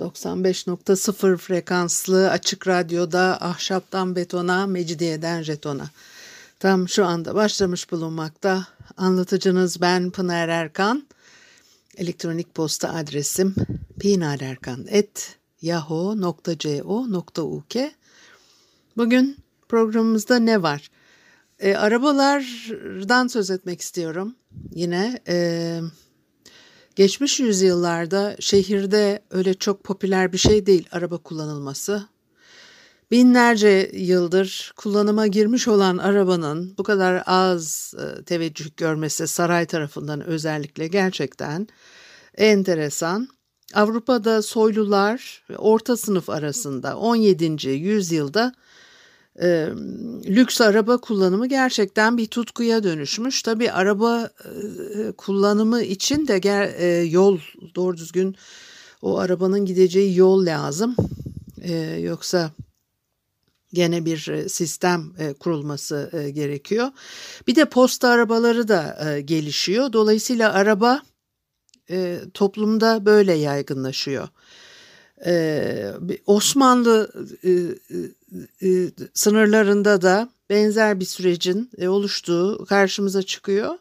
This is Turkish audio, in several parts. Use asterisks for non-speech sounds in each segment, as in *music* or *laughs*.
95.0 frekanslı açık radyoda ahşaptan betona, mecidiyeden jetona. Tam şu anda başlamış bulunmakta. Anlatıcınız ben Pınar Erkan. Elektronik posta adresim pinarerkan.yahoo.co.uk Bugün programımızda ne var? E, arabalardan söz etmek istiyorum. Yine e, geçmiş yüzyıllarda şehirde öyle çok popüler bir şey değil araba kullanılması. Binlerce yıldır kullanıma girmiş olan arabanın bu kadar az e, teveccüh görmesi saray tarafından özellikle gerçekten enteresan. Avrupa'da soylular ve orta sınıf arasında 17. yüzyılda e, lüks araba kullanımı gerçekten bir tutkuya dönüşmüş. Tabii araba e, kullanımı için de ger, e, yol doğru düzgün o arabanın gideceği yol lazım. E, yoksa gene bir sistem kurulması gerekiyor. Bir de posta arabaları da gelişiyor. Dolayısıyla araba toplumda böyle yaygınlaşıyor. Ee, Osmanlı e, e, e, sınırlarında da benzer bir sürecin oluştuğu karşımıza çıkıyor.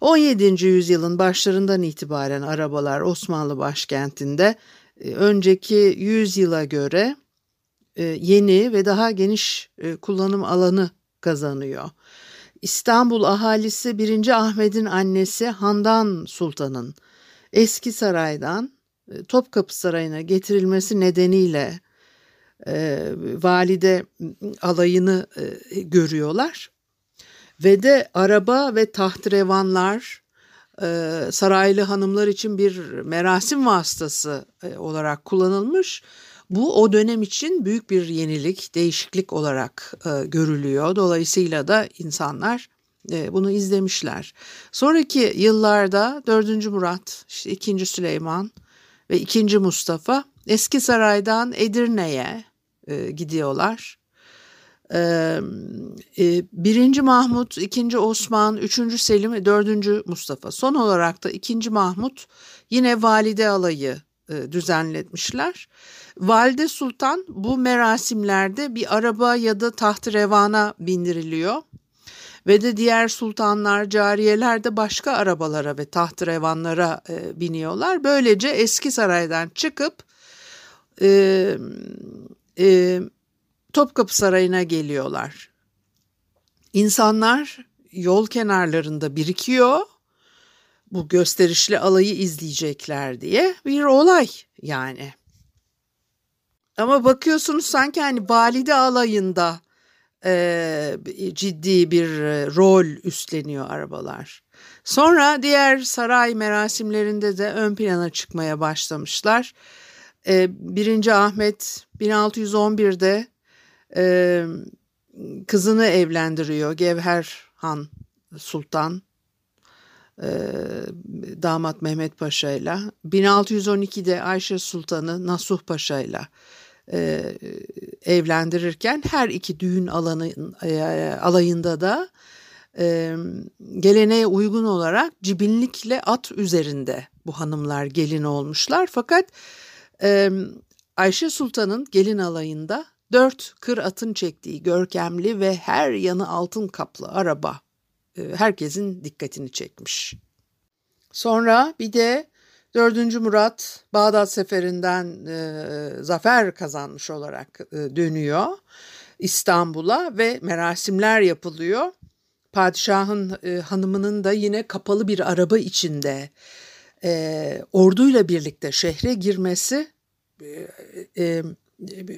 17. yüzyılın başlarından itibaren arabalar Osmanlı başkentinde önceki yüzyıla göre yeni ve daha geniş kullanım alanı kazanıyor. İstanbul ahalisi 1. Ahmet'in annesi Handan Sultan'ın eski saraydan Topkapı Sarayı'na getirilmesi nedeniyle e, valide alayını e, görüyorlar. Ve de araba ve tahtrevanlar e, saraylı hanımlar için bir merasim vasıtası e, olarak kullanılmış. Bu o dönem için büyük bir yenilik, değişiklik olarak e, görülüyor. Dolayısıyla da insanlar e, bunu izlemişler. Sonraki yıllarda 4. Murat, işte 2. Süleyman, ve 2. Mustafa Eski Saray'dan Edirne'ye e, gidiyorlar. E, e, 1. Mahmut, 2. Osman, 3. Selim 4. Mustafa. Son olarak da 2. Mahmut yine valide alayı e, düzenletmişler. Valide Sultan bu merasimlerde bir araba ya da taht revana bindiriliyor ve de diğer sultanlar, cariyeler de başka arabalara ve tahtrevanlara e, biniyorlar. Böylece eski saraydan çıkıp e, e, Topkapı Sarayı'na geliyorlar. İnsanlar yol kenarlarında birikiyor. Bu gösterişli alayı izleyecekler diye bir olay yani. Ama bakıyorsunuz sanki hani valide alayında e, ciddi bir rol üstleniyor arabalar. Sonra diğer saray merasimlerinde de ön plana çıkmaya başlamışlar. E, 1. Ahmet 1611'de e, kızını evlendiriyor Gevher Han Sultan e, damat Mehmet Paşa ile 1612'de Ayşe Sultanı Nasuh Paşa ile e, evlendirirken her iki düğün alanı e, alayında da e, geleneğe uygun olarak cibinlikle at üzerinde bu hanımlar gelin olmuşlar. Fakat e, Ayşe Sultan'ın gelin alayında dört kır atın çektiği görkemli ve her yanı altın kaplı araba e, herkesin dikkatini çekmiş. Sonra bir de 4. Murat Bağdat seferinden e, zafer kazanmış olarak e, dönüyor İstanbul'a ve merasimler yapılıyor. Padişahın e, hanımının da yine kapalı bir araba içinde e, orduyla birlikte şehre girmesi e, e,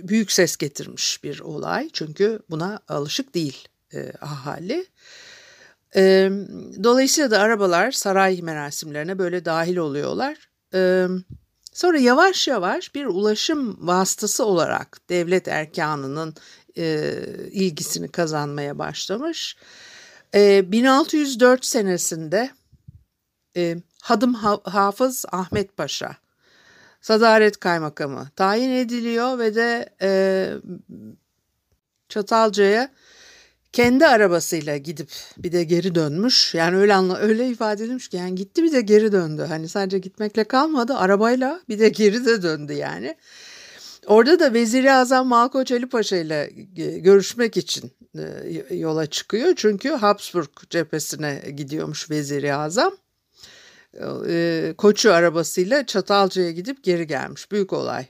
büyük ses getirmiş bir olay. Çünkü buna alışık değil e, ahali. E, dolayısıyla da arabalar saray merasimlerine böyle dahil oluyorlar. E, Sonra yavaş yavaş bir ulaşım vasıtası olarak devlet erkanının e, ilgisini kazanmaya başlamış. E, 1604 senesinde e, Hadım Hafız Ahmet Paşa Sadaret Kaymakamı tayin ediliyor ve de e, Çatalca'ya kendi arabasıyla gidip bir de geri dönmüş. Yani öyle anla öyle ifade edilmiş ki yani gitti bir de geri döndü. Hani sadece gitmekle kalmadı arabayla bir de *laughs* geri de döndü yani. Orada da Vezir-i Azam Malkoç Ali Paşa ile görüşmek için e, yola çıkıyor. Çünkü Habsburg cephesine gidiyormuş Vezir-i Azam. E, koçu arabasıyla Çatalca'ya gidip geri gelmiş. Büyük olay.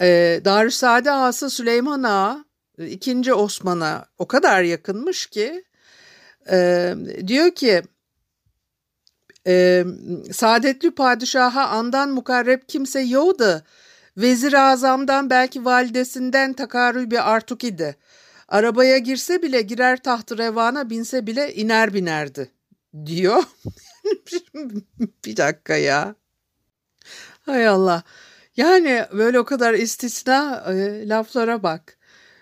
E, Darüsade Ağası Süleyman Ağa ikinci Osman'a o kadar yakınmış ki diyor ki saadetli padişaha andan mukarreb kimse yoktu. Vezir-i Azam'dan belki validesinden takarrubi artuk idi. Arabaya girse bile girer tahtı revana binse bile iner binerdi diyor. *laughs* bir dakika ya. Hay Allah. Yani böyle o kadar istisna e, laflara bak.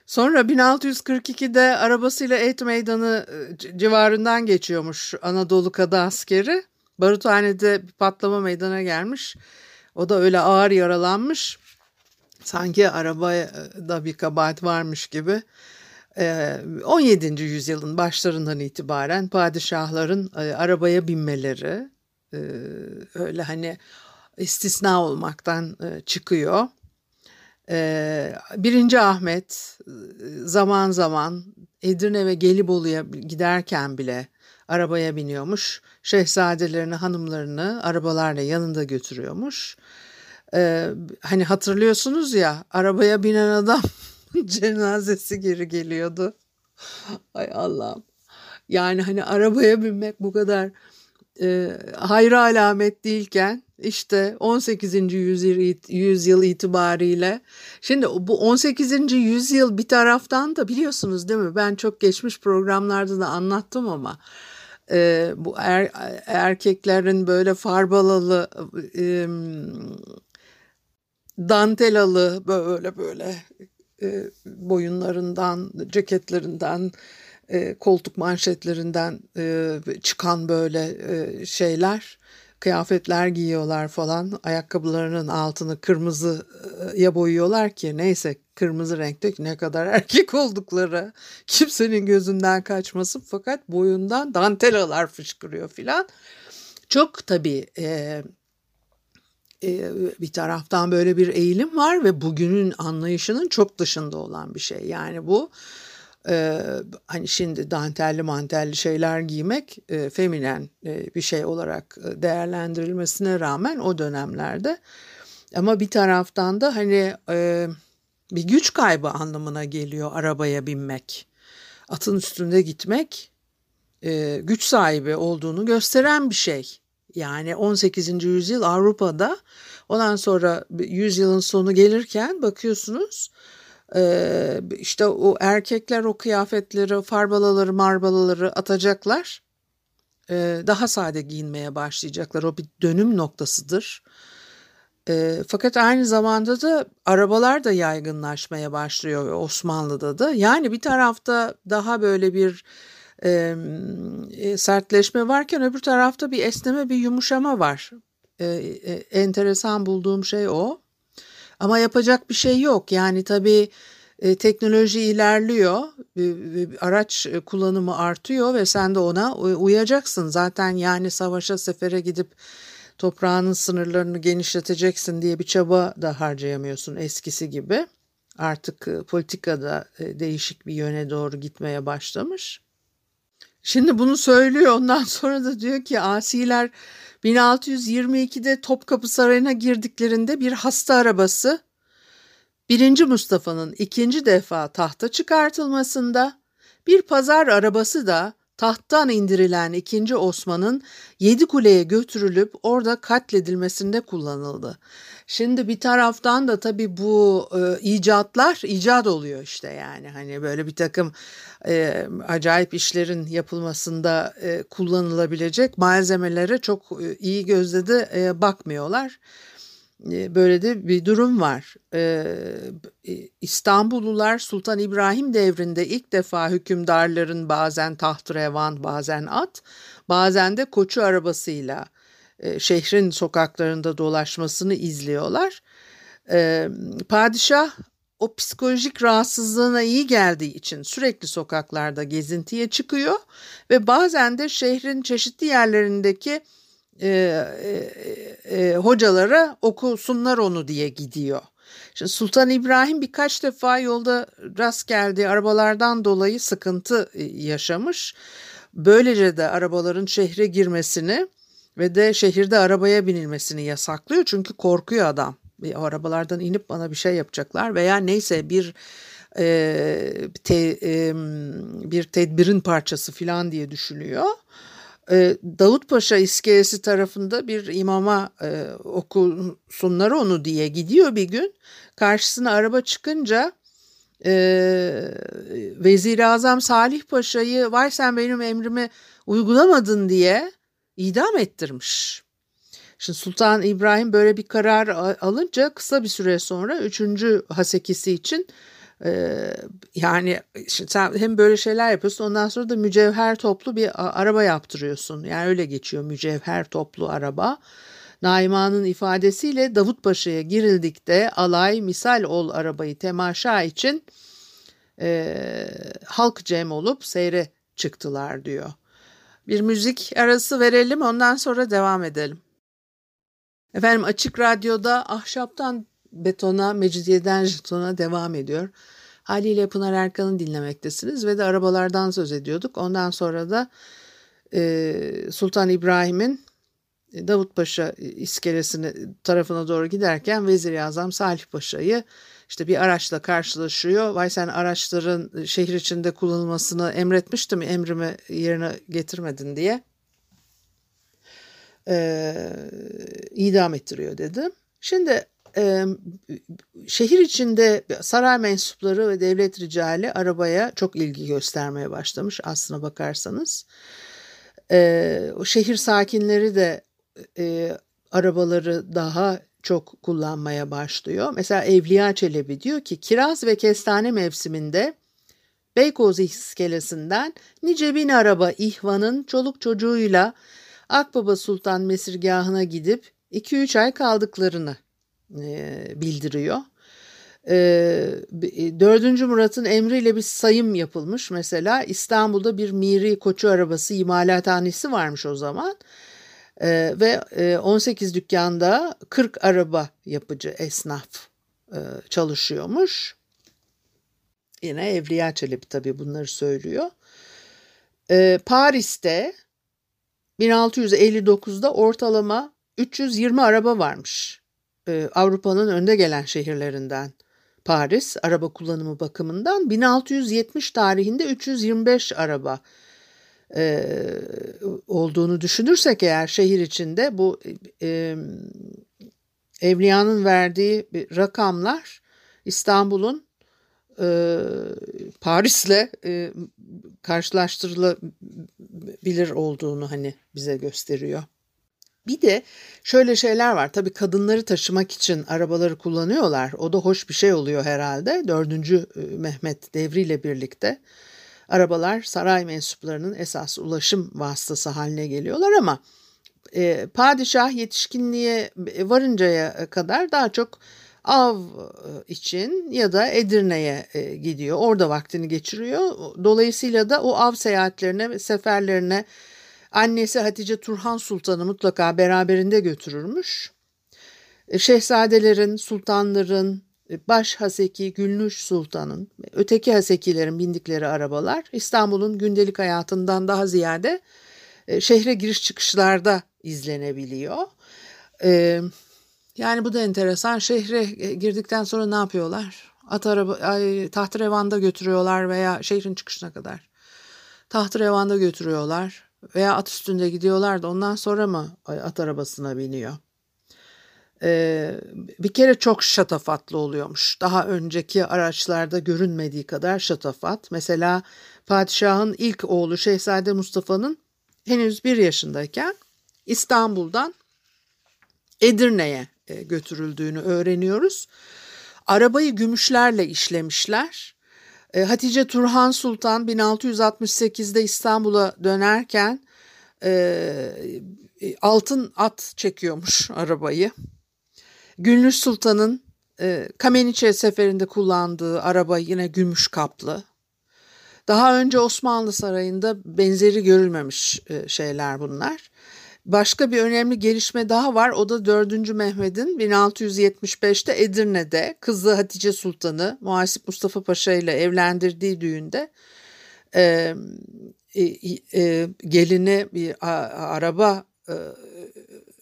Sonra 1642'de arabasıyla Et Meydanı e, civarından geçiyormuş Anadolu Kadı askeri. Baruthane'de bir patlama meydana gelmiş. O da öyle ağır yaralanmış. Sanki arabada bir kabahat varmış gibi. 17. Ee, yüzyılın başlarından itibaren padişahların e, arabaya binmeleri e, öyle hani istisna olmaktan e, çıkıyor. Birinci Ahmet zaman zaman Edirne ve Gelibolu'ya giderken bile arabaya biniyormuş. Şehzadelerini, hanımlarını arabalarla yanında götürüyormuş. Ee, hani hatırlıyorsunuz ya arabaya binen adam *laughs* cenazesi geri geliyordu. Ay Allah'ım. Yani hani arabaya binmek bu kadar e, hayra alamet değilken işte 18. yüzyıl, yüzyıl itibariyle şimdi bu 18. yüzyıl bir taraftan da biliyorsunuz değil mi ben çok geçmiş programlarda da anlattım ama e, bu er, erkeklerin böyle farbalalı e, dantelalı böyle böyle e, boyunlarından, ceketlerinden, e, koltuk manşetlerinden e, çıkan böyle e, şeyler, kıyafetler giyiyorlar falan. Ayakkabılarının altını kırmızıya boyuyorlar ki neyse kırmızı renkte ne kadar *laughs* erkek oldukları kimsenin gözünden kaçmasın fakat boyundan dantelalar fışkırıyor filan. Çok tabii e, e, bir taraftan böyle bir eğilim var ve bugünün anlayışının çok dışında olan bir şey. Yani bu e, hani şimdi dantelli mantelli şeyler giymek e, feminen e, bir şey olarak e, değerlendirilmesine rağmen o dönemlerde ama bir taraftan da hani e, bir güç kaybı anlamına geliyor arabaya binmek. Atın üstünde gitmek e, güç sahibi olduğunu gösteren bir şey. Yani 18. yüzyıl Avrupa'da ondan sonra yüzyılın sonu gelirken bakıyorsunuz işte o erkekler o kıyafetleri, farbalaları, marbalaları atacaklar. Daha sade giyinmeye başlayacaklar. O bir dönüm noktasıdır. fakat aynı zamanda da arabalar da yaygınlaşmaya başlıyor Osmanlı'da da. Yani bir tarafta daha böyle bir e, sertleşme varken öbür tarafta bir esneme bir yumuşama var. E, e, enteresan bulduğum şey o. Ama yapacak bir şey yok. Yani tabii e, teknoloji ilerliyor, e, araç kullanımı artıyor ve sen de ona uyacaksın. Zaten yani savaşa sefere gidip toprağının sınırlarını genişleteceksin diye bir çaba da harcayamıyorsun eskisi gibi. Artık politikada değişik bir yöne doğru gitmeye başlamış. Şimdi bunu söylüyor ondan sonra da diyor ki asiler 1622'de Topkapı Sarayı'na girdiklerinde bir hasta arabası 1. Mustafa'nın ikinci defa tahta çıkartılmasında bir pazar arabası da tahttan indirilen 2. Osman'ın yedi kuleye götürülüp orada katledilmesinde kullanıldı. Şimdi bir taraftan da tabii bu e, icatlar icat oluyor işte yani hani böyle bir takım e, acayip işlerin yapılmasında e, kullanılabilecek malzemelere çok e, iyi gözle de e, bakmıyorlar. E, böyle de bir durum var. E, İstanbullular Sultan İbrahim devrinde ilk defa hükümdarların bazen tahtrevan bazen at bazen de koçu arabasıyla e, şehrin sokaklarında dolaşmasını izliyorlar. Padişah o psikolojik rahatsızlığına iyi geldiği için sürekli sokaklarda gezintiye çıkıyor ve bazen de şehrin çeşitli yerlerindeki e, e, e, hocalara okusunlar onu diye gidiyor. Şimdi Sultan İbrahim birkaç defa yolda rast geldiği arabalardan dolayı sıkıntı e, yaşamış. Böylece de arabaların şehre girmesini ve de şehirde arabaya binilmesini yasaklıyor çünkü korkuyor adam. Arabalardan inip bana bir şey yapacaklar veya neyse bir e, te, e, bir tedbirin parçası falan diye düşünüyor. E, Davutpaşa iskelesi tarafında bir imama e, okusunlar onu diye gidiyor bir gün. Karşısına araba çıkınca e, Vezir-i Azam Salih Paşa'yı vay sen benim emrimi uygulamadın diye idam ettirmiş. Şimdi Sultan İbrahim böyle bir karar alınca kısa bir süre sonra 3. Hasekisi için ee, yani sen hem böyle şeyler yapıyorsun ondan sonra da mücevher toplu bir araba yaptırıyorsun. Yani öyle geçiyor mücevher toplu araba. Naima'nın ifadesiyle Davut Paşa'ya girildikte alay misal ol arabayı temaşa için e, halk cem olup seyre çıktılar diyor. Bir müzik arası verelim ondan sonra devam edelim. Efendim Açık Radyo'da ahşaptan betona, mecidiyeden jetona devam ediyor. Haliyle Pınar Erkan'ı dinlemektesiniz ve de arabalardan söz ediyorduk. Ondan sonra da e, Sultan İbrahim'in e, Davutpaşa iskelesine tarafına doğru giderken Vezir-i Azam Salih Paşa'yı işte bir araçla karşılaşıyor. Vay sen araçların şehir içinde kullanılmasını emretmiştim emrimi yerine getirmedin diye e, idam ettiriyor dedi. Şimdi e, şehir içinde saray mensupları ve devlet ricali arabaya çok ilgi göstermeye başlamış aslına bakarsanız. E, o şehir sakinleri de e, arabaları daha çok kullanmaya başlıyor. Mesela Evliya Çelebi diyor ki kiraz ve kestane mevsiminde Beykoz iskelesinden nice bin araba ihvanın çoluk çocuğuyla Akbaba Sultan mesirgahına gidip 2-3 ay kaldıklarını e, bildiriyor. E, 4. Murat'ın emriyle bir sayım yapılmış. Mesela İstanbul'da bir Miri Koçu arabası imalathanesi varmış o zaman. E, ve e, 18 dükkanda 40 araba yapıcı esnaf e, çalışıyormuş. Yine Evliya Çelebi tabii bunları söylüyor. E, Paris'te 1659'da ortalama 320 araba varmış. Ee, Avrupa'nın önde gelen şehirlerinden Paris araba kullanımı bakımından 1670 tarihinde 325 araba e, olduğunu düşünürsek eğer şehir içinde bu e, Evliya'nın verdiği rakamlar İstanbul'un e, Paris'le e, karşılaştırılabilir olduğunu hani bize gösteriyor. Bir de şöyle şeyler var. Tabii kadınları taşımak için arabaları kullanıyorlar. O da hoş bir şey oluyor herhalde. Dördüncü e, Mehmet devriyle birlikte arabalar saray mensuplarının esas ulaşım vasıtası haline geliyorlar ama e, padişah yetişkinliğe varıncaya kadar daha çok av e, için ya da Edirne'ye e, gidiyor. Orada vaktini geçiriyor. Dolayısıyla da o av seyahatlerine, seferlerine annesi Hatice Turhan Sultan'ı mutlaka beraberinde götürürmüş. E, şehzadelerin, sultanların, baş haseki Gülnüş Sultan'ın, öteki hasekilerin bindikleri arabalar İstanbul'un gündelik hayatından daha ziyade şehre giriş çıkışlarda izlenebiliyor. Yani bu da enteresan. Şehre e, girdikten sonra ne yapıyorlar? At araba, ay, tahtrevanda götürüyorlar veya şehrin çıkışına kadar. Tahtrevanda götürüyorlar veya at üstünde gidiyorlar da ondan sonra mı at arabasına biniyor? Ee, bir kere çok şatafatlı oluyormuş. Daha önceki araçlarda görünmediği kadar şatafat. Mesela padişahın ilk oğlu Şehzade Mustafa'nın henüz bir yaşındayken İstanbul'dan Edirne'ye e, götürüldüğünü öğreniyoruz. Arabayı gümüşlerle işlemişler. E, Hatice Turhan Sultan 1668'de İstanbul'a dönerken e, altın at çekiyormuş arabayı. Gülnüş Sultan'ın e, Kameniçe seferinde kullandığı araba yine gümüş kaplı. Daha önce Osmanlı Sarayı'nda benzeri görülmemiş e, şeyler bunlar. Başka bir önemli gelişme daha var. O da 4. Mehmet'in 1675'te Edirne'de kızı Hatice Sultan'ı Muhasip Mustafa Paşa ile evlendirdiği düğünde e, e, e, gelini bir araba e,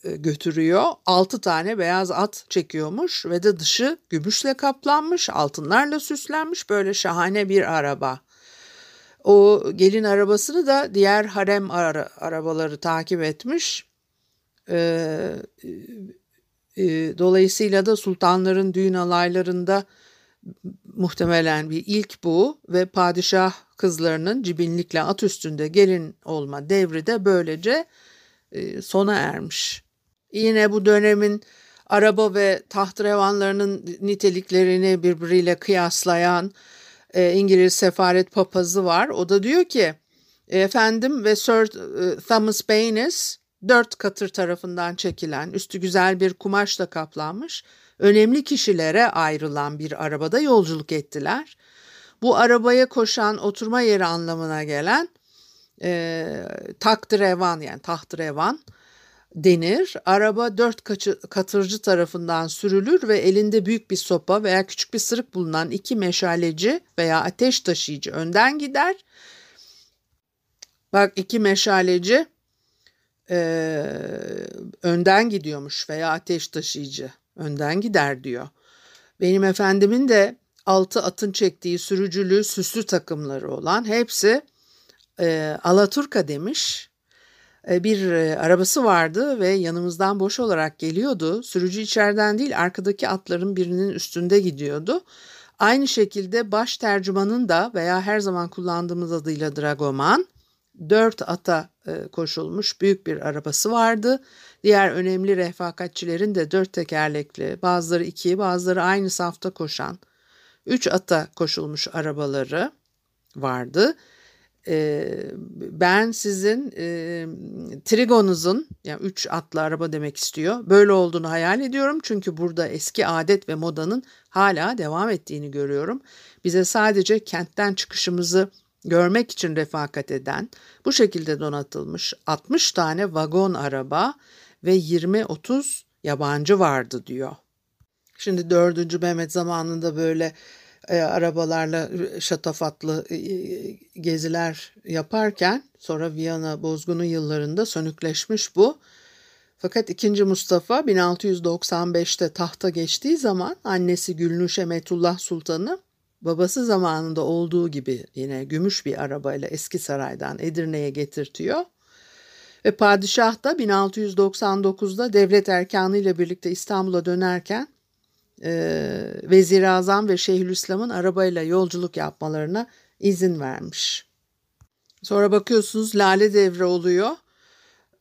e, götürüyor. Altı tane beyaz at çekiyormuş ve de dışı gümüşle kaplanmış, altınlarla süslenmiş böyle şahane bir araba. O gelin arabasını da diğer harem ara, arabaları takip etmiş. Ee, e, dolayısıyla da sultanların düğün alaylarında muhtemelen bir ilk bu ve padişah kızlarının cibinlikle at üstünde gelin olma devri de böylece e, sona ermiş. Yine bu dönemin araba ve tahtrevanlarının niteliklerini birbiriyle kıyaslayan e, İngiliz sefaret papazı var. O da diyor ki efendim ve Sir e, Thomas Baynes dört katır tarafından çekilen üstü güzel bir kumaşla kaplanmış önemli kişilere ayrılan bir arabada yolculuk ettiler. Bu arabaya koşan oturma yeri anlamına gelen e, taktrevan yani tahtrevan denir. Araba dört katırcı tarafından sürülür ve elinde büyük bir sopa veya küçük bir sırık bulunan iki meşaleci veya ateş taşıyıcı önden gider. Bak iki meşaleci e, önden gidiyormuş veya ateş taşıyıcı önden gider diyor. Benim efendimin de altı atın çektiği sürücülü süslü takımları olan hepsi e, Alaturka demiş. E, bir e, arabası vardı ve yanımızdan boş olarak geliyordu. Sürücü içeriden değil arkadaki atların birinin üstünde gidiyordu. Aynı şekilde baş tercümanın da veya her zaman kullandığımız adıyla dragoman dört ata e, koşulmuş büyük bir arabası vardı. Diğer önemli refakatçilerin de dört tekerlekli, bazıları iki, bazıları aynı safta koşan, üç ata koşulmuş arabaları vardı. E, ben sizin e, trigonuzun, yani üç atlı araba demek istiyor, böyle olduğunu hayal ediyorum. Çünkü burada eski adet ve modanın hala devam ettiğini görüyorum. Bize sadece kentten çıkışımızı görmek için refakat eden, bu şekilde donatılmış 60 tane vagon araba ve 20-30 yabancı vardı diyor. Şimdi 4. Mehmet zamanında böyle e, arabalarla şatafatlı e, geziler yaparken sonra Viyana bozgunu yıllarında sönükleşmiş bu. Fakat 2. Mustafa 1695'te tahta geçtiği zaman annesi Gülnüş Emetullah Sultan'ı babası zamanında olduğu gibi yine gümüş bir arabayla eski saraydan Edirne'ye getirtiyor. Ve padişah da 1699'da devlet erkanı ile birlikte İstanbul'a dönerken e, Vezir-i Azam ve Şeyhülislam'ın arabayla yolculuk yapmalarına izin vermiş. Sonra bakıyorsunuz Lale Devri oluyor.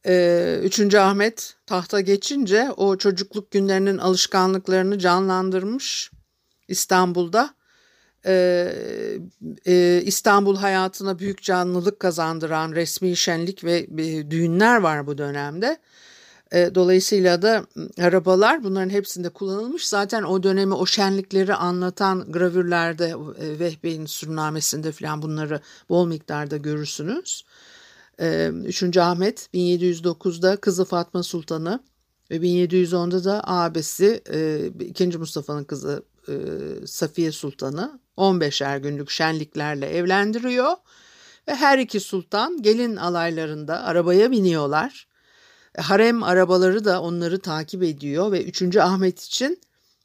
Ee, Üçüncü Ahmet tahta geçince o çocukluk günlerinin alışkanlıklarını canlandırmış İstanbul'da e, e, İstanbul hayatına büyük canlılık kazandıran resmi şenlik ve e, düğünler var bu dönemde. E, dolayısıyla da arabalar bunların hepsinde kullanılmış. Zaten o dönemi o şenlikleri anlatan gravürlerde e, Vehbe'nin sürnamesinde falan bunları bol miktarda görürsünüz. E, 3. Ahmet 1709'da kızı Fatma Sultan'ı ve 1710'da da abisi e, 2. Mustafa'nın kızı e, Safiye Sultan'ı 15'er günlük şenliklerle evlendiriyor ve her iki sultan gelin alaylarında arabaya biniyorlar. E, harem arabaları da onları takip ediyor ve 3. Ahmet için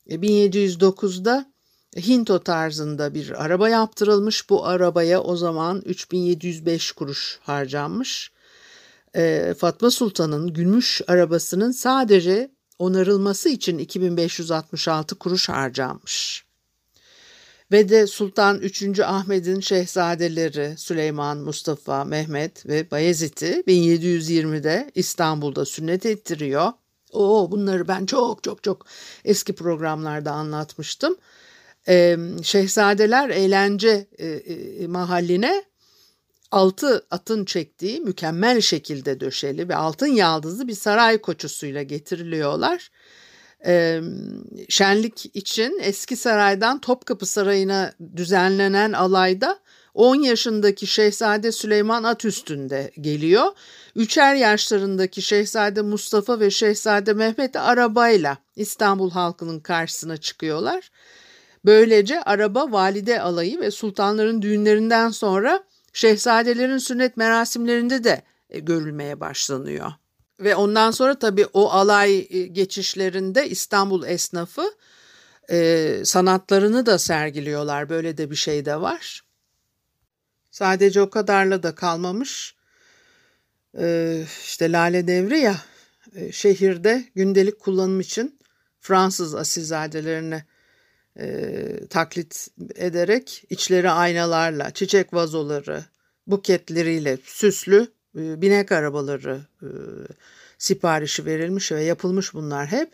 1709'da e, Hinto tarzında bir araba yaptırılmış. Bu arabaya o zaman 3705 kuruş harcanmış. Fatma Sultan'ın gümüş arabasının sadece onarılması için 2566 kuruş harcanmış. Ve de Sultan 3. Ahmet'in şehzadeleri Süleyman, Mustafa, Mehmet ve Bayezid'i 1720'de İstanbul'da sünnet ettiriyor. Oo, bunları ben çok çok çok eski programlarda anlatmıştım. Ee, Şehzadeler eğlence e, e, mahalline altı atın çektiği mükemmel şekilde döşeli ve altın yaldızlı bir saray koçusuyla getiriliyorlar. Şenlik için eski saraydan Topkapı Sarayı'na düzenlenen alayda 10 yaşındaki Şehzade Süleyman at üstünde geliyor. Üçer yaşlarındaki Şehzade Mustafa ve Şehzade Mehmet arabayla İstanbul halkının karşısına çıkıyorlar. Böylece araba valide alayı ve sultanların düğünlerinden sonra şehzadelerin sünnet merasimlerinde de e, görülmeye başlanıyor. Ve ondan sonra tabii o alay e, geçişlerinde İstanbul esnafı e, sanatlarını da sergiliyorlar. Böyle de bir şey de var. Sadece o kadarla da kalmamış. E, işte Lale Devri ya e, şehirde gündelik kullanım için Fransız asilzadelerine e, taklit ederek içleri aynalarla, çiçek vazoları, buketleriyle süslü e, binek arabaları e, siparişi verilmiş ve yapılmış bunlar hep.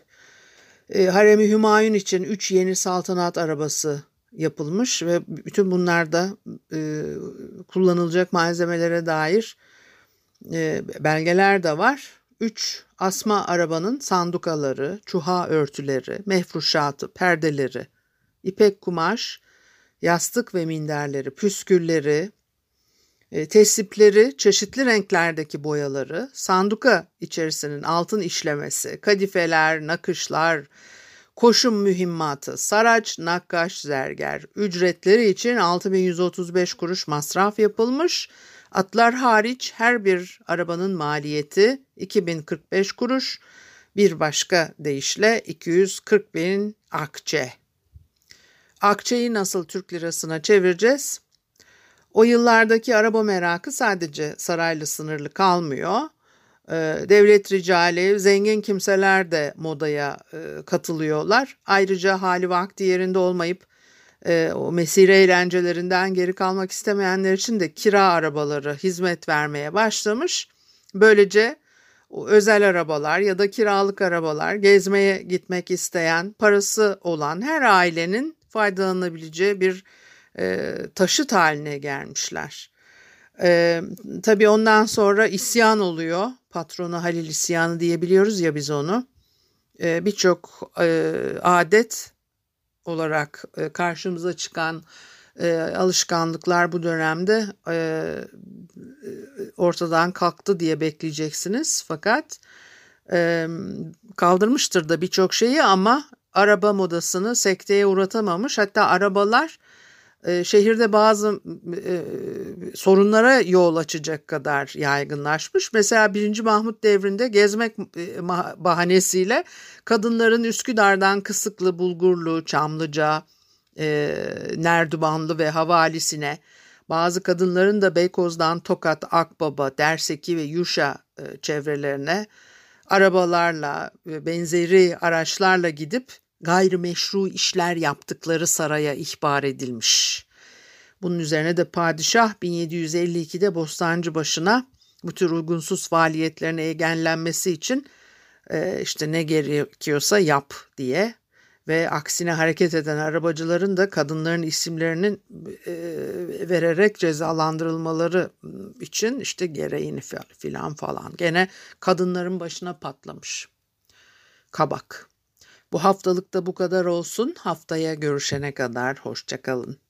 E, Haremi Hümayun için üç yeni saltanat arabası yapılmış ve bütün bunlarda e, kullanılacak malzemelere dair e, belgeler de var. Üç asma arabanın sandukaları, çuha örtüleri, mefruşatı, perdeleri, ipek kumaş, yastık ve minderleri, püskülleri, e, tesipleri, çeşitli renklerdeki boyaları, sanduka içerisinin altın işlemesi, kadifeler, nakışlar, koşum mühimmatı, saraç, nakkaş, zerger, ücretleri için 6135 kuruş masraf yapılmış. Atlar hariç her bir arabanın maliyeti 2045 kuruş, bir başka deyişle 240 bin akçe. Akçeyi nasıl Türk lirasına çevireceğiz? O yıllardaki araba merakı sadece saraylı sınırlı kalmıyor. Ee, devlet ricali, zengin kimseler de modaya e, katılıyorlar. Ayrıca hali vakti yerinde olmayıp e, o mesire eğlencelerinden geri kalmak istemeyenler için de kira arabaları hizmet vermeye başlamış. Böylece özel arabalar ya da kiralık arabalar gezmeye gitmek isteyen, parası olan her ailenin faydalanabileceği bir e, taşıt haline gelmişler. E, tabii ondan sonra isyan oluyor. Patronu Halil isyanı diyebiliyoruz ya biz onu. E, Birçok e, adet olarak e, karşımıza çıkan e, alışkanlıklar bu dönemde e, ortadan kalktı diye bekleyeceksiniz. Fakat e, kaldırmıştır da birçok şeyi ama araba modasını sekteye uğratamamış. Hatta arabalar e, şehirde bazı e, sorunlara yol açacak kadar yaygınlaşmış. Mesela 1. Mahmut devrinde gezmek e, bahanesiyle kadınların Üsküdar'dan Kısıklı, Bulgurlu, Çamlıca, e, Nerdubanlı ve Havalisine, bazı kadınların da Beykoz'dan Tokat, Akbaba, Derseki ve Yuşa çevrelerine arabalarla ve benzeri araçlarla gidip gayrimeşru işler yaptıkları saraya ihbar edilmiş. Bunun üzerine de padişah 1752'de Bostancı başına bu tür uygunsuz faaliyetlerine engellenmesi için e, işte ne gerekiyorsa yap diye ve aksine hareket eden arabacıların da kadınların isimlerinin e, vererek cezalandırılmaları için işte gereğini filan falan. Gene kadınların başına patlamış. Kabak. Bu haftalıkta bu kadar olsun. Haftaya görüşene kadar hoşçakalın.